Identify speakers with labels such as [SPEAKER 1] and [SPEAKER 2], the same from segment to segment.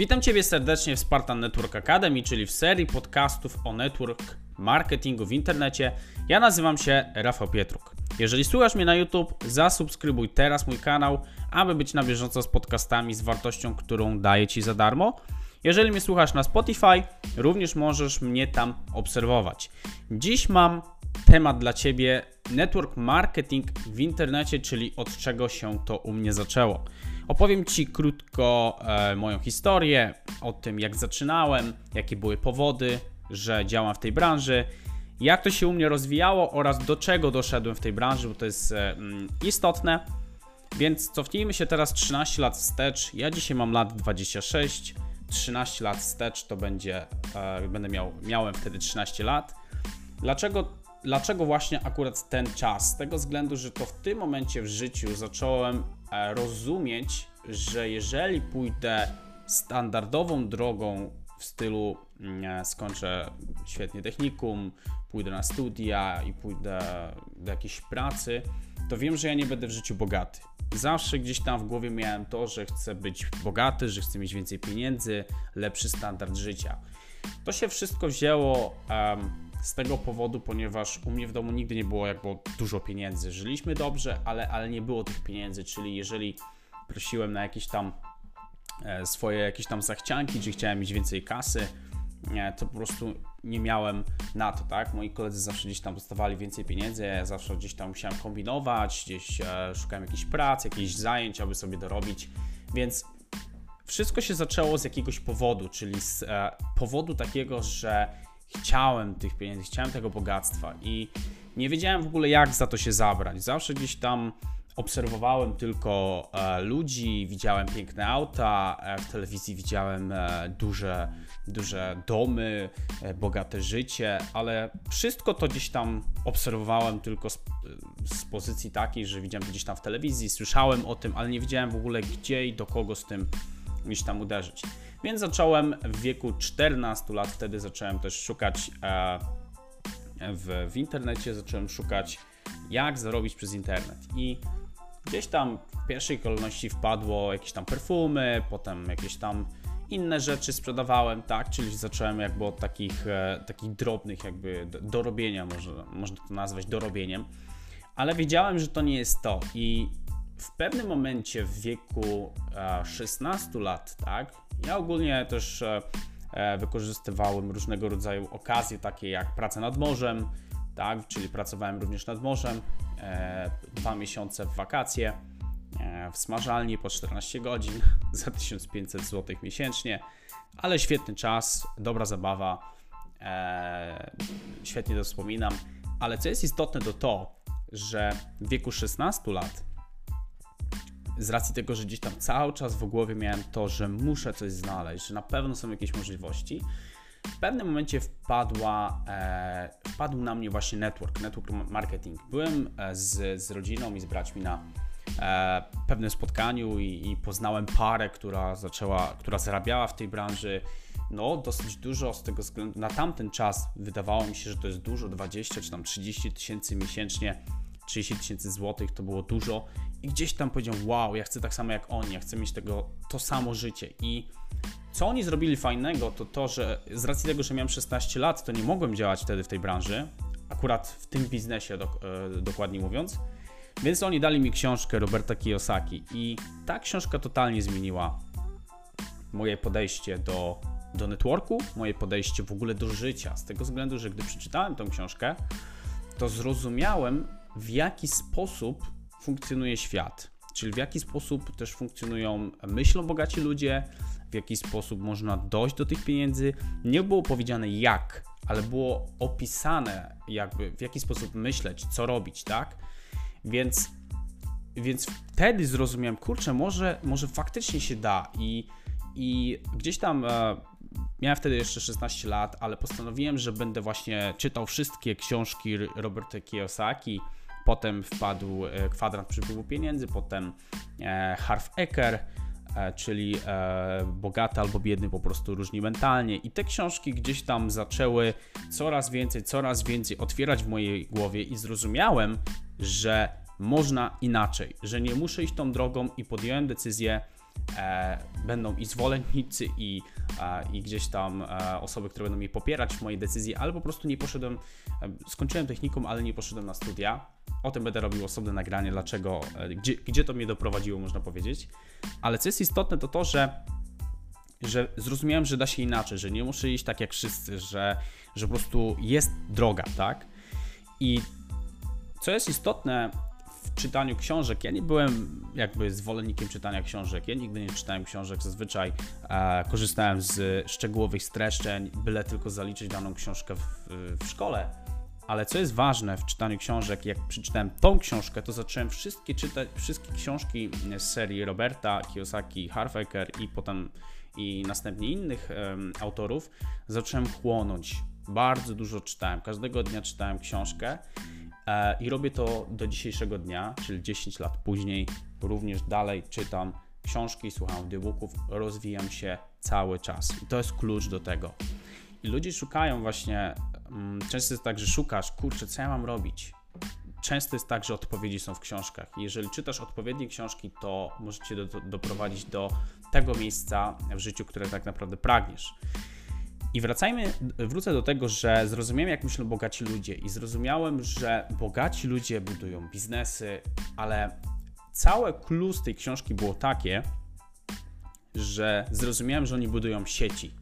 [SPEAKER 1] Witam Ciebie serdecznie w Spartan Network Academy, czyli w serii podcastów o network marketingu w internecie. Ja nazywam się Rafał Pietruk. Jeżeli słuchasz mnie na YouTube, zasubskrybuj teraz mój kanał, aby być na bieżąco z podcastami z wartością, którą daję Ci za darmo. Jeżeli mnie słuchasz na Spotify, również możesz mnie tam obserwować. Dziś mam temat dla Ciebie network marketing w internecie, czyli od czego się to u mnie zaczęło. Opowiem Ci krótko e, moją historię, o tym jak zaczynałem, jakie były powody, że działam w tej branży, jak to się u mnie rozwijało oraz do czego doszedłem w tej branży, bo to jest e, mm, istotne. Więc cofnijmy się teraz 13 lat wstecz. Ja dzisiaj mam lat 26, 13 lat wstecz to będzie, e, będę miał, miałem wtedy 13 lat. Dlaczego Dlaczego właśnie akurat ten czas? Z tego względu, że to w tym momencie w życiu zacząłem rozumieć, że jeżeli pójdę standardową drogą w stylu mm, e, skończę świetnie technikum, pójdę na studia i pójdę do jakiejś pracy, to wiem, że ja nie będę w życiu bogaty. Zawsze gdzieś tam w głowie miałem to, że chcę być bogaty, że chcę mieć więcej pieniędzy, lepszy standard życia. To się wszystko wzięło um, z tego powodu, ponieważ u mnie w domu nigdy nie było jakby dużo pieniędzy. Żyliśmy dobrze, ale, ale nie było tych pieniędzy, czyli jeżeli prosiłem na jakieś tam e, swoje jakieś tam zachcianki, czy chciałem mieć więcej kasy, to po prostu nie miałem na to, tak? Moi koledzy zawsze gdzieś tam dostawali więcej pieniędzy, ja zawsze gdzieś tam musiałem kombinować, gdzieś e, szukałem jakichś prac, jakichś zajęć, aby sobie dorobić, więc wszystko się zaczęło z jakiegoś powodu, czyli z e, powodu takiego, że chciałem tych pieniędzy, chciałem tego bogactwa i nie wiedziałem w ogóle jak za to się zabrać. Zawsze gdzieś tam obserwowałem tylko e, ludzi, widziałem piękne auta, e, w telewizji widziałem e, duże, duże domy, e, bogate życie, ale wszystko to gdzieś tam obserwowałem tylko z, z pozycji takiej, że widziałem gdzieś tam w telewizji, słyszałem o tym, ale nie wiedziałem w ogóle gdzie i do kogo z tym gdzieś tam uderzyć. Więc zacząłem w wieku 14 lat, wtedy zacząłem też szukać e, w, w internecie, zacząłem szukać jak zarobić przez internet. I gdzieś tam w pierwszej kolejności wpadło jakieś tam perfumy, potem jakieś tam inne rzeczy sprzedawałem, tak, czyli zacząłem jakby od takich, e, takich drobnych jakby dorobienia, może, można to nazwać dorobieniem, ale wiedziałem, że to nie jest to i w pewnym momencie w wieku 16 e, lat, tak, ja ogólnie też e, e, wykorzystywałem różnego rodzaju okazje, takie jak praca nad morzem, tak, czyli pracowałem również nad morzem, dwa miesiące w wakacje, w smażalni po 14 godzin za 1500 zł miesięcznie, ale świetny czas, dobra zabawa, świetnie to wspominam. Ale co jest istotne, to to, że w wieku 16 lat z racji tego, że gdzieś tam cały czas w głowie miałem to, że muszę coś znaleźć, że na pewno są jakieś możliwości, w pewnym momencie wpadła, e, wpadł na mnie właśnie network, network marketing. Byłem e, z, z rodziną i z braćmi na e, pewnym spotkaniu i, i, poznałem parę, która zaczęła, która zarabiała w tej branży no dosyć dużo z tego względu, na tamten czas wydawało mi się, że to jest dużo, 20 czy tam 30 tysięcy miesięcznie 30 tysięcy złotych to było dużo. I gdzieś tam powiedział, wow, ja chcę tak samo jak oni, ja chcę mieć tego, to samo życie. I co oni zrobili fajnego, to to, że z racji tego, że miałem 16 lat, to nie mogłem działać wtedy w tej branży, akurat w tym biznesie dok e, dokładnie mówiąc, więc oni dali mi książkę Roberta Kiyosaki i ta książka totalnie zmieniła moje podejście do, do networku, moje podejście w ogóle do życia, z tego względu, że gdy przeczytałem tą książkę, to zrozumiałem, w jaki sposób funkcjonuje świat, czyli w jaki sposób też funkcjonują myślą bogaci ludzie, w jaki sposób można dojść do tych pieniędzy. Nie było powiedziane jak, ale było opisane jakby w jaki sposób myśleć, co robić, tak? Więc, więc wtedy zrozumiałem, kurczę, może, może faktycznie się da i, i gdzieś tam e, miałem wtedy jeszcze 16 lat, ale postanowiłem, że będę właśnie czytał wszystkie książki Roberta Kiyosaki, Potem wpadł e, kwadrant przypływu pieniędzy, potem e, Harv Eker, e, czyli bogaty albo biedny po prostu różni mentalnie. I te książki gdzieś tam zaczęły coraz więcej, coraz więcej otwierać w mojej głowie i zrozumiałem, że można inaczej, że nie muszę iść tą drogą i podjąłem decyzję, będą i zwolennicy, i, e, i gdzieś tam e, osoby, które będą mnie popierać w mojej decyzji, ale po prostu nie poszedłem, e, skończyłem technikum, ale nie poszedłem na studia. O tym będę robił osobne nagranie, dlaczego, e, gdzie, gdzie to mnie doprowadziło, można powiedzieć. Ale co jest istotne, to to, że że zrozumiałem, że da się inaczej, że nie muszę iść tak jak wszyscy, że, że po prostu jest droga, tak? I co jest istotne w czytaniu książek, ja nie byłem jakby zwolennikiem czytania książek, ja nigdy nie czytałem książek, zazwyczaj e, korzystałem z szczegółowych streszczeń, byle tylko zaliczyć daną książkę w, w szkole. Ale co jest ważne w czytaniu książek, jak przeczytałem tą książkę, to zacząłem wszystkie czytać, wszystkie książki z serii Roberta Kiyosaki, Harfaker i potem i następnie innych um, autorów, zacząłem chłonąć. Bardzo dużo czytałem. Każdego dnia czytałem książkę i robię to do dzisiejszego dnia, czyli 10 lat później. Również dalej czytam książki, słucham audiobooków, rozwijam się cały czas. I to jest klucz do tego. I ludzie szukają właśnie, um, często jest tak, że szukasz, kurczę, co ja mam robić? Często jest tak, że odpowiedzi są w książkach. Jeżeli czytasz odpowiednie książki, to możecie do, do, doprowadzić do tego miejsca w życiu, które tak naprawdę pragniesz. I wracajmy, wrócę do tego, że zrozumiałem, jak myślą bogaci ludzie, i zrozumiałem, że bogaci ludzie budują biznesy, ale całe klucz tej książki było takie, że zrozumiałem, że oni budują sieci.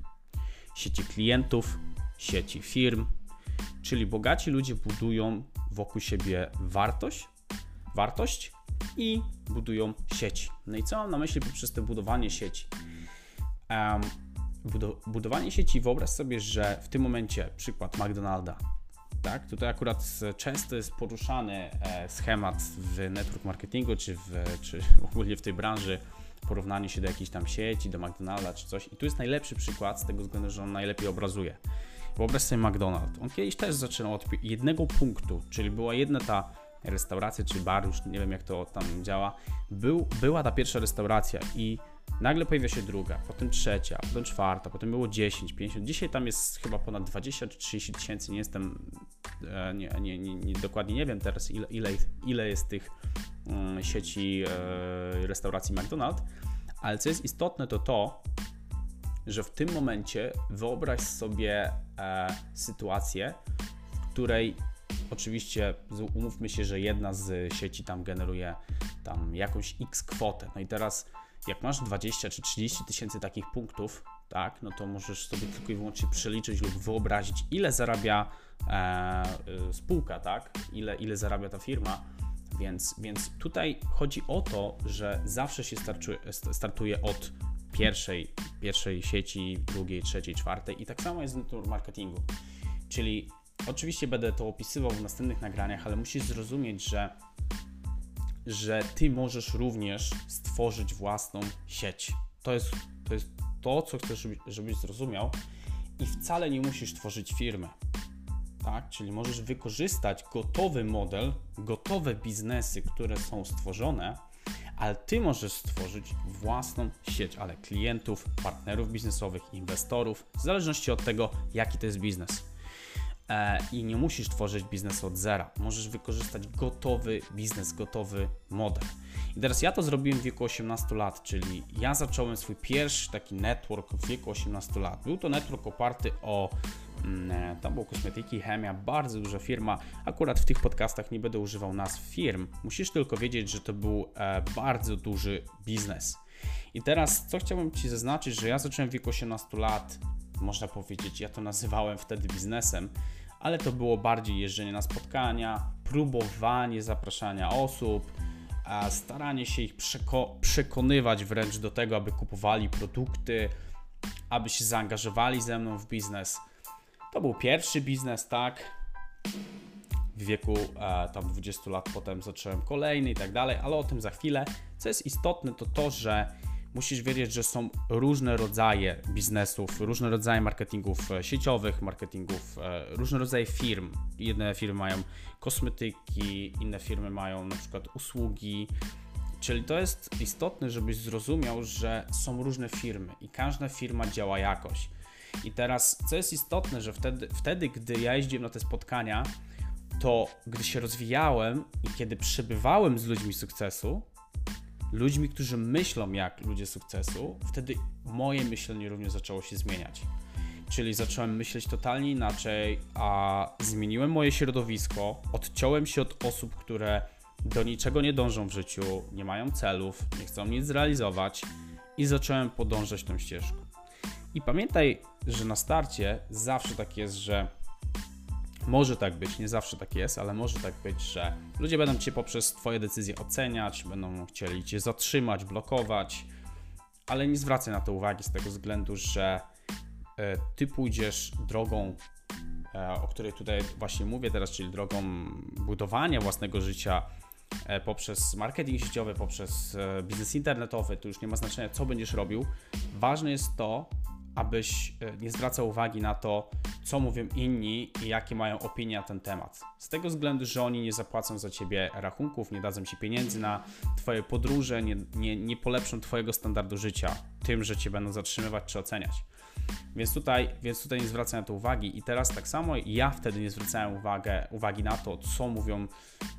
[SPEAKER 1] Sieci klientów, sieci firm, czyli bogaci ludzie budują wokół siebie wartość, wartość i budują sieci. No i co mam na myśli poprzez to budowanie sieci? Um, budowanie sieci, wyobraź sobie, że w tym momencie przykład McDonalda. Tak, tutaj akurat często jest poruszany e, schemat w network marketingu, czy, w, czy ogólnie w tej branży, porównanie się do jakiejś tam sieci, do McDonalda czy coś. I tu jest najlepszy przykład z tego względu, że on najlepiej obrazuje. Wyobraź sobie McDonald's. On kiedyś też zaczynał od jednego punktu, czyli była jedna ta restauracja czy bar, już nie wiem jak to tam działa. Był, była ta pierwsza restauracja i nagle pojawia się druga, potem trzecia, potem czwarta, potem było 10, 50. Dzisiaj tam jest chyba ponad 20 czy 30 tysięcy, nie jestem, e, nie, nie, nie, nie, dokładnie nie wiem teraz ile, ile, ile jest tych um, sieci e, restauracji McDonald's, ale co jest istotne to to, że w tym momencie wyobraź sobie e, sytuację, w której oczywiście umówmy się, że jedna z sieci tam generuje tam jakąś x kwotę. No i teraz jak masz 20 czy 30 tysięcy takich punktów, tak, no to możesz sobie tylko i wyłącznie przeliczyć lub wyobrazić, ile zarabia e, y, spółka, tak, ile, ile zarabia ta firma. Więc, więc tutaj chodzi o to, że zawsze się startuje, od pierwszej, pierwszej sieci, drugiej, trzeciej, czwartej i tak samo jest w marketingu. Czyli oczywiście będę to opisywał w następnych nagraniach, ale musisz zrozumieć, że, że ty możesz również stworzyć własną sieć. To jest to, jest to co chcesz, żebyś zrozumiał i wcale nie musisz tworzyć firmy. Tak? Czyli możesz wykorzystać gotowy model, gotowe biznesy, które są stworzone ale ty możesz stworzyć własną sieć, ale klientów, partnerów biznesowych, inwestorów, w zależności od tego, jaki to jest biznes. E, I nie musisz tworzyć biznesu od zera. Możesz wykorzystać gotowy biznes, gotowy model. I teraz ja to zrobiłem w wieku 18 lat, czyli ja zacząłem swój pierwszy taki network w wieku 18 lat. Był to network oparty o Mm, e, tam było kosmetyki, chemia, bardzo duża firma. Akurat w tych podcastach nie będę używał nazw firm. Musisz tylko wiedzieć, że to był e, bardzo duży biznes. I teraz, co chciałbym Ci zaznaczyć, że ja zacząłem w wieku 18 lat, można powiedzieć, ja to nazywałem wtedy biznesem, ale to było bardziej jeżdżenie na spotkania, próbowanie zapraszania osób, staranie się ich przeko przekonywać wręcz do tego, aby kupowali produkty, aby się zaangażowali ze mną w biznes. To był pierwszy biznes, tak. W wieku e, tam 20 lat potem zacząłem kolejny i tak dalej, ale o tym za chwilę. Co jest istotne, to to, że musisz wiedzieć, że są różne rodzaje biznesów, różne rodzaje marketingów e, sieciowych, marketingów, e, różne rodzaje firm. Jedne firmy mają kosmetyki, inne firmy mają na przykład usługi. Czyli to jest istotne, żebyś zrozumiał, że są różne firmy i każda firma działa jakoś. I teraz, co jest istotne, że wtedy, wtedy gdy ja jeździłem na te spotkania, to gdy się rozwijałem i kiedy przebywałem z ludźmi sukcesu, ludźmi, którzy myślą jak ludzie sukcesu, wtedy moje myślenie również zaczęło się zmieniać. Czyli zacząłem myśleć totalnie inaczej, a zmieniłem moje środowisko, odciąłem się od osób, które do niczego nie dążą w życiu, nie mają celów, nie chcą nic zrealizować i zacząłem podążać tą ścieżką. I pamiętaj, że na starcie zawsze tak jest, że może tak być, nie zawsze tak jest, ale może tak być, że ludzie będą cię poprzez Twoje decyzje oceniać, będą chcieli cię zatrzymać, blokować, ale nie zwracaj na to uwagi z tego względu, że e, ty pójdziesz drogą, e, o której tutaj właśnie mówię teraz, czyli drogą budowania własnego życia e, poprzez marketing sieciowy, poprzez biznes internetowy, to już nie ma znaczenia, co będziesz robił. Ważne jest to, abyś e, nie zwracał uwagi na to, co mówią inni i jakie mają opinie na ten temat. Z tego względu, że oni nie zapłacą za ciebie rachunków, nie dadzą ci pieniędzy na twoje podróże, nie, nie, nie polepszą twojego standardu życia tym, że cię będą zatrzymywać czy oceniać. Więc tutaj, więc tutaj nie zwracam na to uwagi i teraz tak samo ja wtedy nie zwracałem uwagę, uwagi na to, co mówią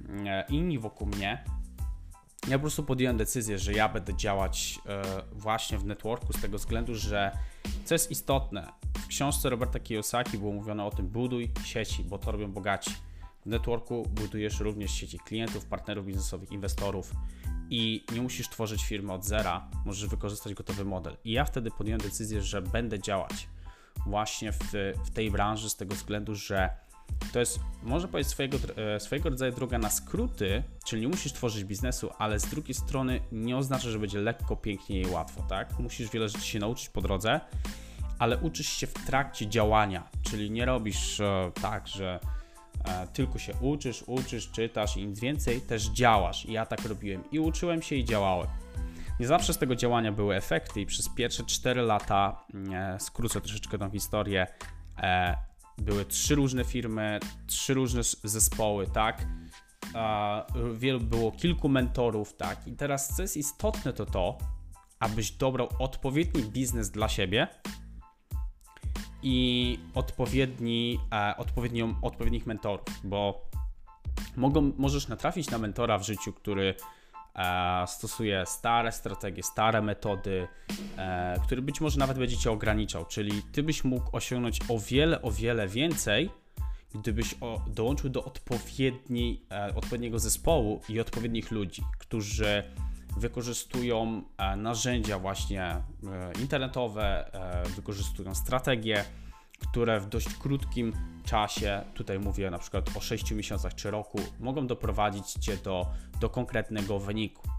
[SPEAKER 1] mm, inni wokół mnie, ja po prostu podjąłem decyzję, że ja będę działać e, właśnie w networku z tego względu, że co jest istotne, w książce Roberta Kiyosaki było mówione o tym, buduj sieci, bo to robią bogaci. W networku budujesz również sieci klientów, partnerów biznesowych, inwestorów i nie musisz tworzyć firmy od zera, możesz wykorzystać gotowy model. I ja wtedy podjąłem decyzję, że będę działać właśnie w, w tej branży z tego względu, że to jest, może powiedzieć, swojego, e, swojego rodzaju droga na skróty, czyli nie musisz tworzyć biznesu, ale z drugiej strony nie oznacza, że będzie lekko, pięknie i łatwo, tak? Musisz wiele rzeczy się nauczyć po drodze, ale uczysz się w trakcie działania, czyli nie robisz e, tak, że e, tylko się uczysz, uczysz, czytasz i nic więcej, też działasz. I ja tak robiłem i uczyłem się i działałem. Nie zawsze z tego działania były efekty i przez pierwsze 4 lata, mm, skrócę troszeczkę tą historię, były trzy różne firmy, trzy różne zespoły, tak? Wielu, było kilku mentorów, tak? I teraz co jest istotne to to, abyś dobrał odpowiedni biznes dla siebie i odpowiedni, e, odpowiednią, odpowiednich mentorów, bo mogą, możesz natrafić na mentora w życiu, który stosuje stare strategie, stare metody, e, który być może nawet będzie cię ograniczał, czyli ty byś mógł osiągnąć o wiele, o wiele więcej, gdybyś dołączył do odpowiedniej, e, odpowiedniego zespołu i odpowiednich ludzi, którzy wykorzystują narzędzia właśnie internetowe, wykorzystują strategie, które w dość krótkim czasie, tutaj mówię na przykład o 6 miesiącach czy roku, mogą doprowadzić Cię do, do konkretnego wyniku.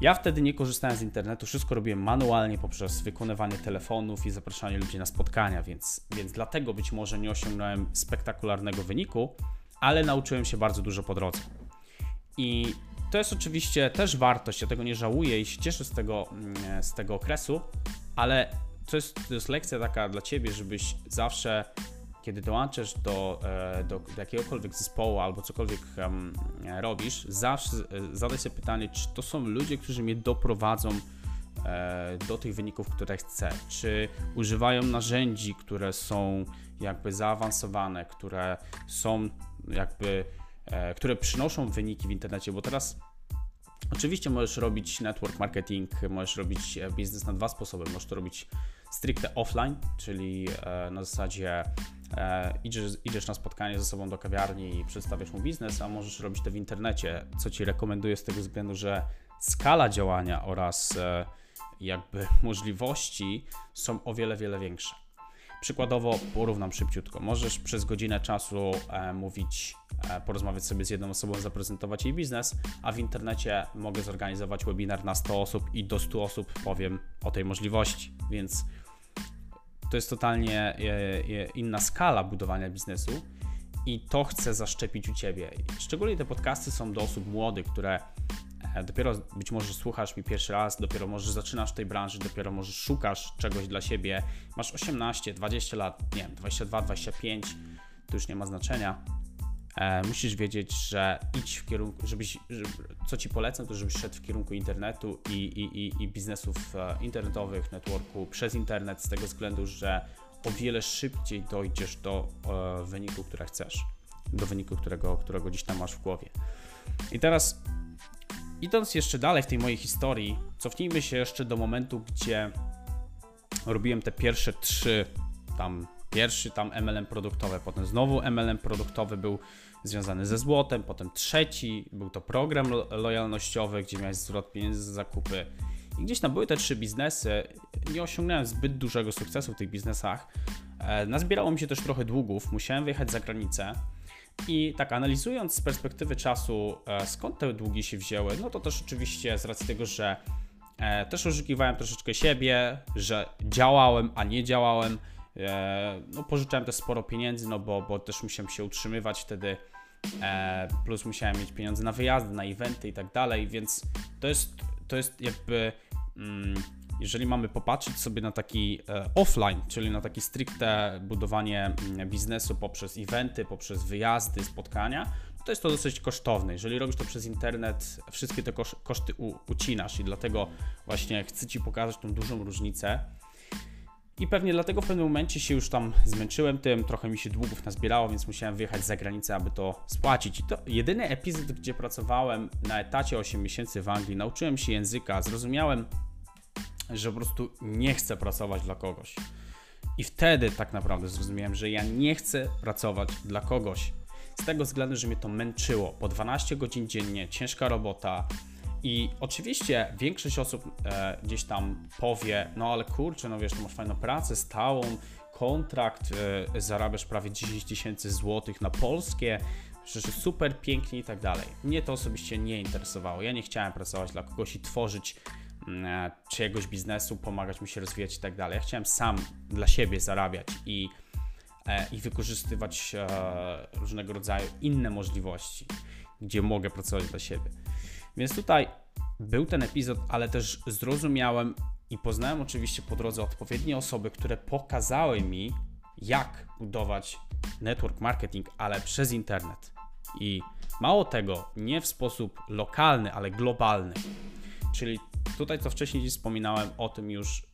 [SPEAKER 1] Ja wtedy nie korzystałem z internetu, wszystko robiłem manualnie poprzez wykonywanie telefonów i zapraszanie ludzi na spotkania, więc, więc dlatego być może nie osiągnąłem spektakularnego wyniku, ale nauczyłem się bardzo dużo po drodze. I to jest oczywiście też wartość, ja tego nie żałuję i się cieszę z tego, mm, z tego okresu, ale to jest, to jest lekcja taka dla ciebie, żebyś zawsze, kiedy dołączasz do, e, do, do jakiegokolwiek zespołu albo cokolwiek um, robisz, zawsze e, zadaj sobie pytanie, czy to są ludzie, którzy mnie doprowadzą e, do tych wyników, które chcę, czy używają narzędzi, które są jakby zaawansowane, które są jakby, które przynoszą wyniki w internecie, bo teraz Oczywiście możesz robić network marketing, możesz robić biznes na dwa sposoby. Możesz to robić stricte offline, czyli e, na zasadzie e, idziesz, idziesz na spotkanie ze sobą do kawiarni i przedstawiasz mu biznes, a możesz robić to w internecie, co Ci rekomenduję z tego względu, że skala działania oraz e, jakby możliwości są o wiele, wiele większe. Przykładowo porównam szybciutko. Możesz przez godzinę czasu e, mówić, e, porozmawiać sobie z jedną osobą, zaprezentować jej biznes, a w internecie mogę zorganizować webinar na 100 osób i do 100 osób powiem o tej możliwości. Więc to jest totalnie e, e, inna skala budowania biznesu i to chcę zaszczepić u Ciebie. Szczególnie te podcasty są do osób młodych, które dopiero być może słuchasz mi pierwszy raz, dopiero może zaczynasz w tej branży, dopiero może szukasz czegoś dla siebie, masz 18, 20 lat, nie wiem, 22, 25, to już nie ma znaczenia e, musisz wiedzieć, że idź w kierunku, żebyś, żeby, co ci polecam, to żebyś szedł w kierunku internetu i, i, i, i biznesów e, internetowych, networku przez internet, z tego względu, że o wiele szybciej dojdziesz do e, wyniku, który chcesz, do wyniku, którego, którego gdzieś tam masz w głowie. I teraz idąc jeszcze dalej w tej mojej historii, cofnijmy się jeszcze do momentu, gdzie robiłem te pierwsze trzy, tam pierwszy tam MLM produktowy, potem znowu MLM produktowy był związany ze złotem, potem trzeci był to program lo lojalnościowy, gdzie miałeś zwrot pieniędzy za zakupy. I gdzieś tam były te trzy biznesy. Nie osiągnąłem zbyt dużego sukcesu w tych biznesach. E, nazbierało mi się też trochę długów, musiałem wyjechać za granicę. I tak analizując z perspektywy czasu, e, skąd te długi się wzięły, no to też oczywiście z racji tego, że e, też oszukiwałem troszeczkę siebie, że działałem, a nie działałem. No, pożyczałem też sporo pieniędzy, no bo, bo też musiałem się utrzymywać wtedy, plus musiałem mieć pieniądze na wyjazdy, na eventy i tak dalej, więc to jest, to jest jakby mm, jeżeli mamy popatrzeć sobie na taki e, offline, czyli na taki stricte budowanie mm, biznesu poprzez eventy, poprzez wyjazdy, spotkania, to jest to dosyć kosztowne. Jeżeli robisz to przez internet, wszystkie te koszty ucinasz i dlatego właśnie chcę Ci pokazać tą dużą różnicę. I pewnie dlatego w pewnym momencie się już tam zmęczyłem tym, trochę mi się długów nazbierało, więc musiałem wyjechać za granicę, aby to spłacić. I to jedyny epizod, gdzie pracowałem na etacie 8 miesięcy w Anglii, nauczyłem się języka, zrozumiałem że po prostu nie chcę pracować dla kogoś. I wtedy tak naprawdę zrozumiałem, że ja nie chcę pracować dla kogoś. Z tego względu, że mnie to męczyło. Po 12 godzin dziennie, ciężka robota. I oczywiście większość osób e, gdzieś tam powie, no ale kurczę, no wiesz, to masz fajną pracę stałą, kontrakt, e, zarabiasz prawie 10 tysięcy złotych na polskie, przecież super pięknie i tak dalej. Mnie to osobiście nie interesowało. Ja nie chciałem pracować dla kogoś i tworzyć czyjegoś biznesu, pomagać mu się rozwijać i tak dalej. Ja chciałem sam dla siebie zarabiać i, e, i wykorzystywać e, różnego rodzaju inne możliwości, gdzie mogę pracować dla siebie. Więc tutaj był ten epizod, ale też zrozumiałem i poznałem oczywiście po drodze odpowiednie osoby, które pokazały mi, jak budować network marketing, ale przez internet. I mało tego, nie w sposób lokalny, ale globalny. Czyli tutaj, co wcześniej dziś wspominałem o tym już,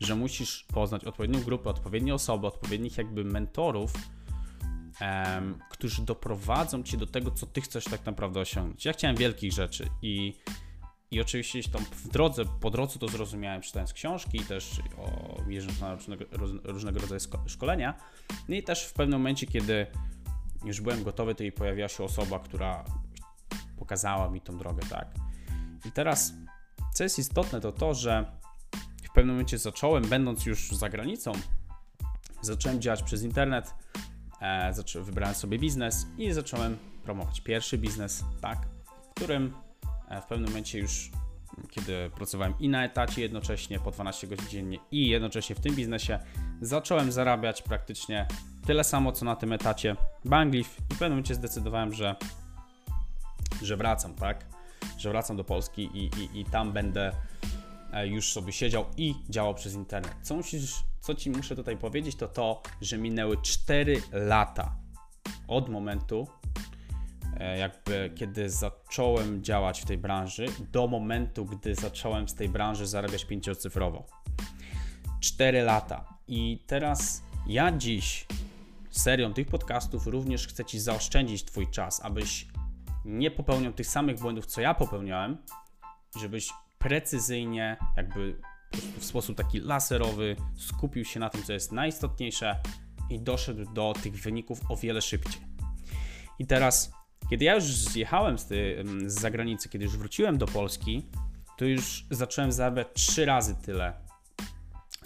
[SPEAKER 1] że musisz poznać odpowiednią grupę, odpowiednie osoby, odpowiednich jakby mentorów, którzy doprowadzą cię do tego, co ty chcesz tak naprawdę osiągnąć. Ja chciałem wielkich rzeczy i, i oczywiście tam w drodze, po drodze to zrozumiałem, czytając książki, też o, jeżdżąc na różnego, różnego rodzaju szkolenia. No i też w pewnym momencie, kiedy już byłem gotowy, to i pojawiła się osoba, która pokazała mi tą drogę, tak. I teraz, co jest istotne, to to, że w pewnym momencie zacząłem, będąc już za granicą, zacząłem działać przez internet, e, wybrałem sobie biznes i zacząłem promować pierwszy biznes, tak, w którym e, w pewnym momencie już, kiedy pracowałem i na etacie jednocześnie po 12 godzin dziennie i jednocześnie w tym biznesie, zacząłem zarabiać praktycznie tyle samo, co na tym etacie Banglif i w pewnym momencie zdecydowałem, że, że wracam, tak że wracam do Polski i, i, i tam będę e, już sobie siedział i działał przez internet. Co, musisz, co ci muszę tutaj powiedzieć, to to, że minęły 4 lata od momentu, e, jakby kiedy zacząłem działać w tej branży, do momentu, gdy zacząłem z tej branży zarabiać pięciocyfrowo. 4 lata. I teraz ja dziś serią tych podcastów również chcę Ci zaoszczędzić Twój czas, abyś nie popełnią tych samych błędów, co ja popełniałem, żebyś precyzyjnie, jakby w sposób taki laserowy skupił się na tym, co jest najistotniejsze i doszedł do tych wyników o wiele szybciej. I teraz, kiedy ja już zjechałem z, ty, z zagranicy, kiedy już wróciłem do Polski, to już zacząłem zarabiać trzy razy tyle,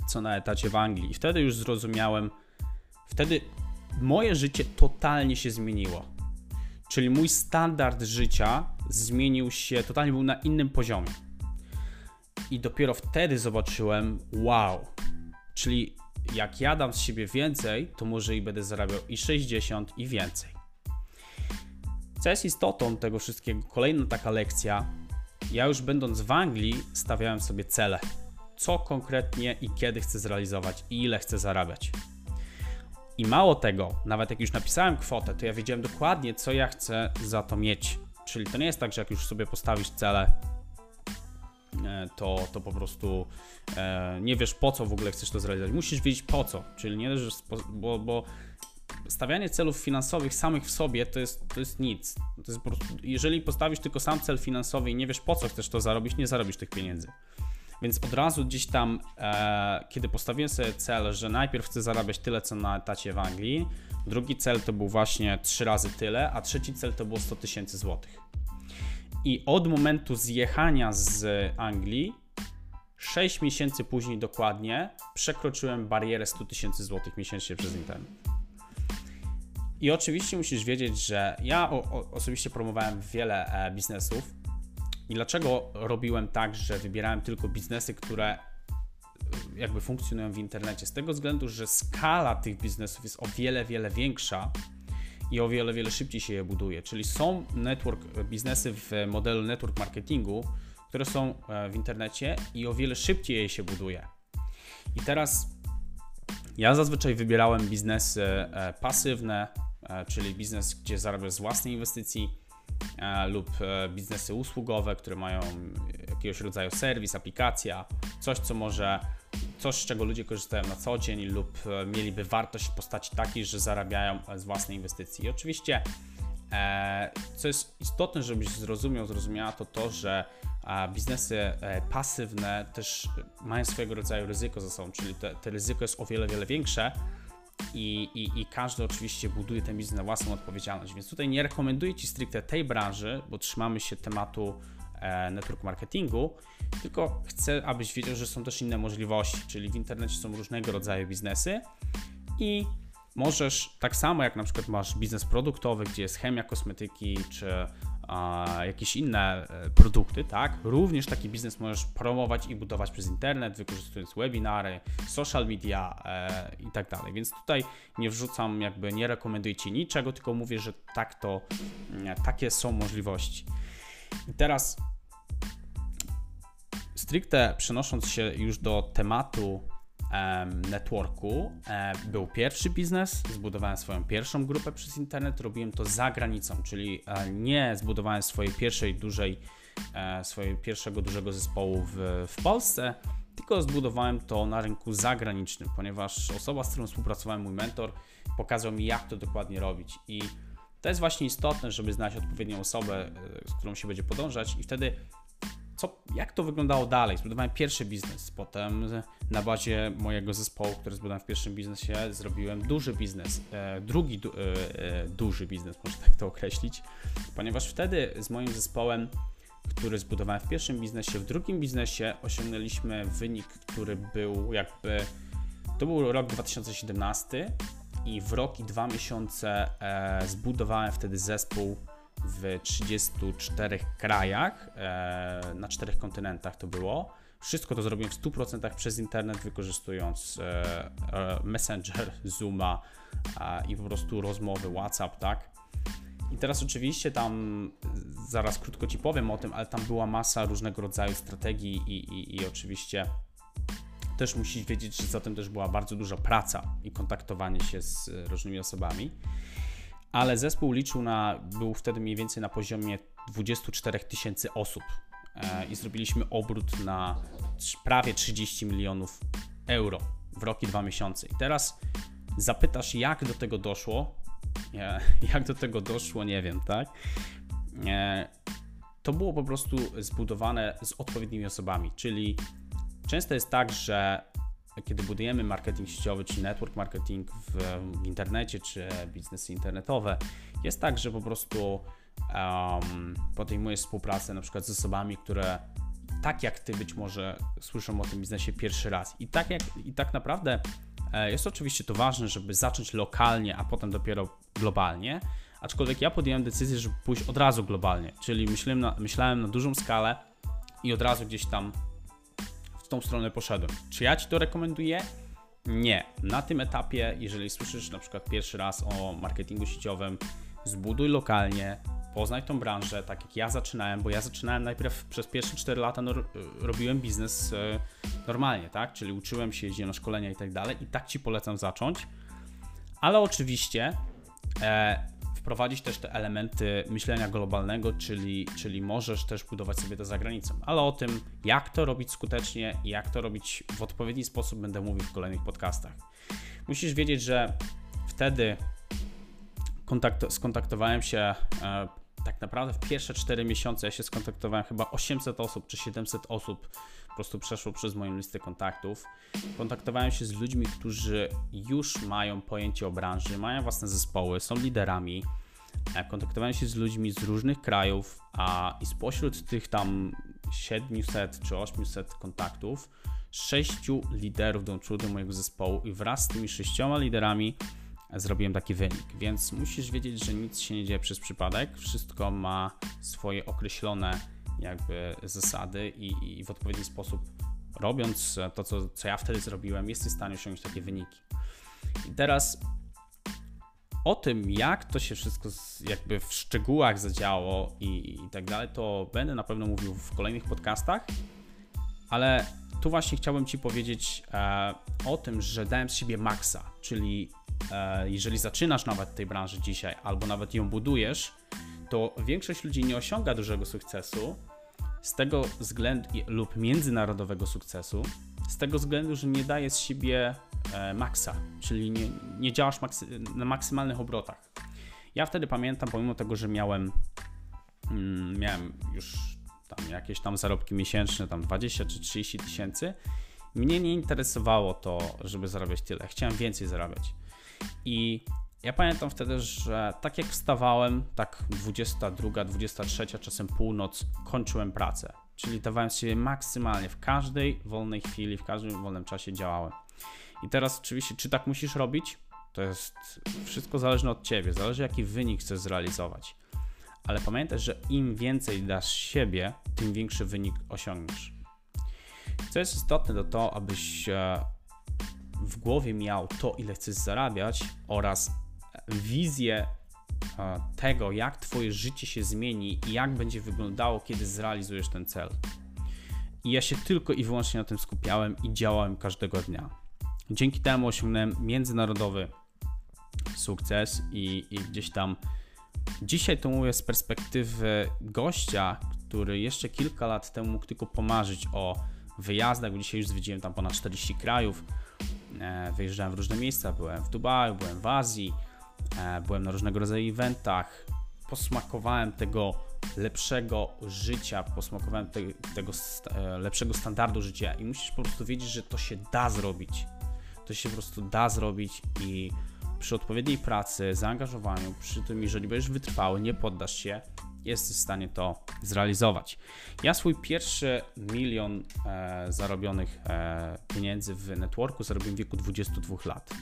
[SPEAKER 1] co na etacie w Anglii. I wtedy już zrozumiałem, wtedy moje życie totalnie się zmieniło. Czyli mój standard życia zmienił się, totalnie był na innym poziomie. I dopiero wtedy zobaczyłem, wow, czyli jak ja dam z siebie więcej, to może i będę zarabiał i 60 i więcej. Co jest istotą tego wszystkiego, kolejna taka lekcja, ja już będąc w Anglii stawiałem sobie cele. Co konkretnie i kiedy chcę zrealizować i ile chcę zarabiać. I mało tego, nawet jak już napisałem kwotę, to ja wiedziałem dokładnie, co ja chcę za to mieć. Czyli to nie jest tak, że jak już sobie postawisz cele, e, to, to po prostu e, nie wiesz po co w ogóle chcesz to zrealizować. Musisz wiedzieć po co, czyli nie, że bo, bo stawianie celów finansowych samych w sobie to jest, to jest nic. To jest prostu, jeżeli postawisz tylko sam cel finansowy i nie wiesz po co chcesz to zarobić, nie zarobisz tych pieniędzy. Więc od razu gdzieś tam, e, kiedy postawiłem sobie cel, że najpierw chcę zarabiać tyle, co na etacie w Anglii, drugi cel to był właśnie trzy razy tyle, a trzeci cel to było 100 tysięcy złotych. I od momentu zjechania z Anglii, 6 miesięcy później dokładnie, przekroczyłem barierę 100 tysięcy złotych miesięcznie przez internet. I oczywiście musisz wiedzieć, że ja o, o, osobiście promowałem wiele e, biznesów. I dlaczego robiłem tak, że wybierałem tylko biznesy, które e, jakby funkcjonują w internecie? Z tego względu, że skala tych biznesów jest o wiele, wiele większa i o wiele, wiele szybciej się je buduje. Czyli są network, biznesy w modelu network marketingu, które są e, w internecie i o wiele szybciej je się buduje. I teraz ja zazwyczaj wybierałem biznesy e, pasywne, e, czyli biznes, gdzie zarabiasz z własnej inwestycji lub biznesy usługowe, które mają jakiegoś rodzaju serwis, aplikacja, coś, co może, coś, z czego ludzie korzystają na co dzień lub mieliby wartość w postaci takiej, że zarabiają z własnej inwestycji. I oczywiście, co jest istotne, żebyś zrozumiał, zrozumiała, to to, że biznesy e, pasywne też mają swojego rodzaju ryzyko ze sobą, czyli te, te ryzyko jest o wiele, wiele większe i, i, i każdy oczywiście buduje ten biznes na własną odpowiedzialność, więc tutaj nie rekomenduję Ci stricte tej branży, bo trzymamy się tematu e, network marketingu, tylko chcę, abyś wiedział, że są też inne możliwości, czyli w internecie są różnego rodzaju biznesy i możesz, tak samo jak na przykład masz biznes produktowy, gdzie jest chemia, kosmetyki czy jakieś inne e, produkty, tak? Również taki biznes możesz promować i budować przez internet, wykorzystując webinary, social media e, i tak dalej. Więc tutaj nie wrzucam, jakby nie rekomenduję Ci niczego, tylko mówię, że tak to, mm, takie są możliwości. I teraz stricte przenosząc się już do tematu networku. E, był pierwszy biznes, zbudowałem swoją pierwszą grupę przez internet, robiłem to za granicą, czyli e, nie zbudowałem swojej pierwszej dużej, e, swojego pierwszego dużego zespołu w, w Polsce, tylko zbudowałem to na rynku zagranicznym, ponieważ osoba, z którą współpracowałem, mój mentor, pokazał mi, jak to dokładnie robić. I to jest właśnie istotne, żeby znaleźć odpowiednią osobę, z którą się będzie podążać, i wtedy co, jak to wyglądało dalej? Zbudowałem pierwszy biznes, potem na bazie mojego zespołu, który zbudowałem w pierwszym biznesie, zrobiłem duży biznes, e, drugi du, e, e, duży biznes, można tak to określić, ponieważ wtedy z moim zespołem, który zbudowałem w pierwszym biznesie, w drugim biznesie osiągnęliśmy wynik, który był jakby, to był rok 2017 i w rok i dwa miesiące zbudowałem wtedy zespół w 34 krajach, e, na czterech kontynentach to było. Wszystko to zrobiłem w 100% przez internet, wykorzystując e, e, Messenger, Zooma i po prostu rozmowy, WhatsApp, tak? I teraz oczywiście tam, zaraz krótko Ci powiem o tym, ale tam była masa różnego rodzaju strategii i, i, i oczywiście też musisz wiedzieć, że za tym też była bardzo duża praca i kontaktowanie się z różnymi osobami ale zespół liczył na, był wtedy mniej więcej na poziomie 24 tysięcy osób e, i zrobiliśmy obrót na prawie 30 milionów euro w rok i dwa miesiące. I teraz zapytasz, jak do tego doszło? Jak do tego doszło, nie wiem, tak? E, to było po prostu zbudowane z odpowiednimi osobami, czyli często jest tak, że kiedy budujemy marketing sieciowy, czy network marketing w, w internecie, czy biznesy internetowe, jest tak, że po prostu um, podejmujesz współpracę na przykład z osobami, które tak jak ty być może słyszą o tym biznesie pierwszy raz. I tak, jak, i tak naprawdę e, jest oczywiście to ważne, żeby zacząć lokalnie, a potem dopiero globalnie. Aczkolwiek ja podjąłem decyzję, żeby pójść od razu globalnie, czyli myślałem na, myślałem na dużą skalę i od razu gdzieś tam tą stronę poszedłem. Czy ja Ci to rekomenduję? Nie. Na tym etapie, jeżeli słyszysz na przykład pierwszy raz o marketingu sieciowym, zbuduj lokalnie, poznaj tą branżę, tak jak ja zaczynałem, bo ja zaczynałem najpierw przez pierwsze 4 lata no, robiłem biznes e, normalnie, tak? Czyli uczyłem się, jeździłem na szkolenia i tak dalej i tak Ci polecam zacząć. Ale oczywiście e, wprowadzić też te elementy myślenia globalnego, czyli, czyli możesz też budować sobie to za granicą. Ale o tym, jak to robić skutecznie i jak to robić w odpowiedni sposób, będę mówił w kolejnych podcastach. Musisz wiedzieć, że wtedy, kontakt, skontaktowałem się e, tak naprawdę w pierwsze 4 miesiące ja się skontaktowałem chyba 800 osób czy 700 osób po prostu przeszło przez moją listę kontaktów. Kontaktowałem się z ludźmi, którzy już mają pojęcie o branży, mają własne zespoły, są liderami. E, kontaktowałem się z ludźmi z różnych krajów, a i spośród tych tam 700 czy 800 kontaktów, sześciu liderów dołączyło do mojego zespołu i wraz z tymi sześcioma liderami zrobiłem taki wynik. Więc musisz wiedzieć, że nic się nie dzieje przez przypadek, wszystko ma swoje określone jakby zasady i, i w odpowiedni sposób robiąc to, co, co ja wtedy zrobiłem, jesteś w stanie osiągnąć takie wyniki. I teraz o tym, jak to się wszystko jakby w szczegółach zadziało i, i tak dalej, to będę na pewno mówił w kolejnych podcastach, ale tu właśnie chciałbym Ci powiedzieć e, o tym, że dałem z siebie maksa, czyli e, jeżeli zaczynasz nawet tej branży dzisiaj, albo nawet ją budujesz, to większość ludzi nie osiąga dużego sukcesu z tego względu lub międzynarodowego sukcesu, z tego względu, że nie daje z siebie e, maksa, czyli nie, nie działasz maksy, na maksymalnych obrotach. Ja wtedy pamiętam, pomimo tego, że miałem, mm, miałem już tam jakieś tam zarobki miesięczne, tam 20 czy 30 tysięcy, mnie nie interesowało to, żeby zarabiać tyle. Chciałem więcej zarabiać. I ja pamiętam wtedy, że tak jak wstawałem, tak 22, 23, czasem północ, kończyłem pracę. Czyli dawałem sobie maksymalnie w każdej wolnej chwili, w każdym wolnym czasie działałem. I teraz oczywiście, czy tak musisz robić? To jest wszystko zależne od ciebie, zależy jaki wynik chcesz zrealizować. Ale pamiętaj, że im więcej dasz siebie, tym większy wynik osiągniesz. Co jest istotne, to to, abyś e, w głowie miał to, ile chcesz zarabiać oraz wizję e, tego, jak Twoje życie się zmieni i jak będzie wyglądało, kiedy zrealizujesz ten cel. I ja się tylko i wyłącznie na tym skupiałem i działałem każdego dnia. Dzięki temu osiągnąłem międzynarodowy sukces i, i gdzieś tam dzisiaj to mówię z perspektywy gościa, który jeszcze kilka lat temu mógł tylko pomarzyć o wyjazdach, bo dzisiaj już zwiedziłem tam ponad 40 krajów, e, wyjeżdżałem w różne miejsca, byłem w Dubaju, byłem w Azji, E, byłem na różnego rodzaju eventach, posmakowałem tego lepszego życia, posmakowałem te, tego st e, lepszego standardu życia. I musisz po prostu wiedzieć, że to się da zrobić. To się po prostu da zrobić i przy odpowiedniej pracy, zaangażowaniu, przy tym, jeżeli będziesz wytrwały, nie poddasz się, jesteś w stanie to zrealizować. Ja swój pierwszy milion e, zarobionych e, pieniędzy w networku zarobiłem w wieku 22 lat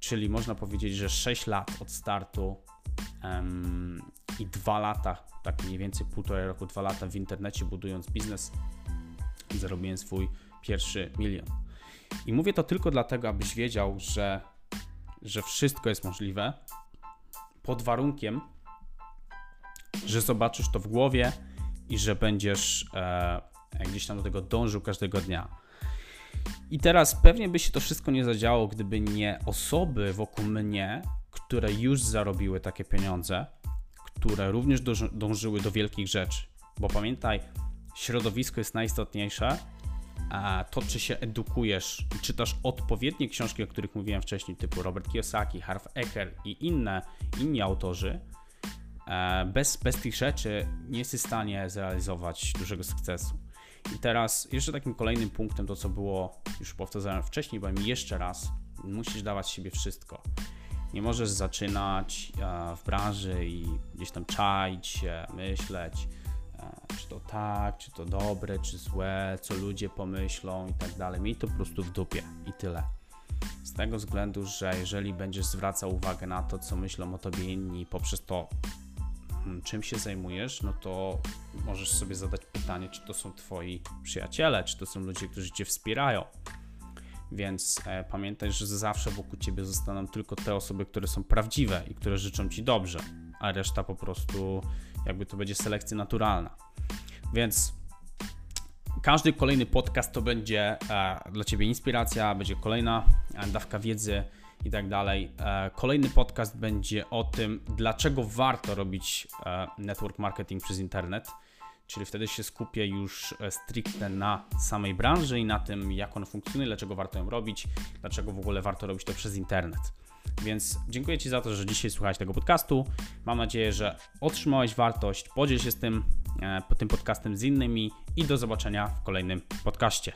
[SPEAKER 1] czyli można powiedzieć, że 6 lat od startu um, i 2 lata, tak mniej więcej półtorej roku, 2 lata w internecie budując biznes, zarobiłem swój pierwszy milion. I mówię to tylko dlatego, abyś wiedział, że, że wszystko jest możliwe pod warunkiem, że zobaczysz to w głowie i że będziesz e, gdzieś tam do tego dążył każdego dnia. I teraz pewnie by się to wszystko nie zadziało, gdyby nie osoby wokół mnie, które już zarobiły takie pieniądze, które również dążyły do wielkich rzeczy. Bo pamiętaj, środowisko jest najistotniejsze, to, czy się edukujesz i czytasz odpowiednie książki, o których mówiłem wcześniej, typu Robert Kiyosaki, Harv Eker i inne, inni autorzy, e, bez, bez tych rzeczy nie jesteś w stanie zrealizować dużego sukcesu. I teraz jeszcze takim kolejnym punktem, to co było, już powtarzałem wcześniej, powiem jeszcze raz, musisz dawać siebie wszystko. Nie możesz zaczynać e, w branży i gdzieś tam czaić się, myśleć, czy to tak, czy to dobre, czy złe, co ludzie pomyślą i tak dalej. Miej to po prostu w dupie i tyle. Z tego względu, że jeżeli będziesz zwracał uwagę na to, co myślą o tobie inni, poprzez to Hmm, czym się zajmujesz, no to możesz sobie zadać pytanie, czy to są Twoi przyjaciele, czy to są ludzie, którzy Cię wspierają. Więc e, pamiętaj, że zawsze wokół Ciebie zostaną tylko te osoby, które są prawdziwe i które życzą Ci dobrze, a reszta po prostu jakby to będzie selekcja naturalna. Więc każdy kolejny podcast to będzie e, dla Ciebie inspiracja, będzie kolejna e, dawka wiedzy i tak dalej. E, kolejny podcast będzie o tym, dlaczego warto robić network marketing przez internet. Czyli wtedy się skupię już stricte na samej branży i na tym, jak on funkcjonuje, dlaczego warto ją robić, dlaczego w ogóle warto robić to przez internet. Więc dziękuję Ci za to, że dzisiaj słuchałeś tego podcastu. Mam nadzieję, że otrzymałeś wartość. Podziel się z tym, e, tym podcastem z innymi i do zobaczenia w kolejnym podcaście.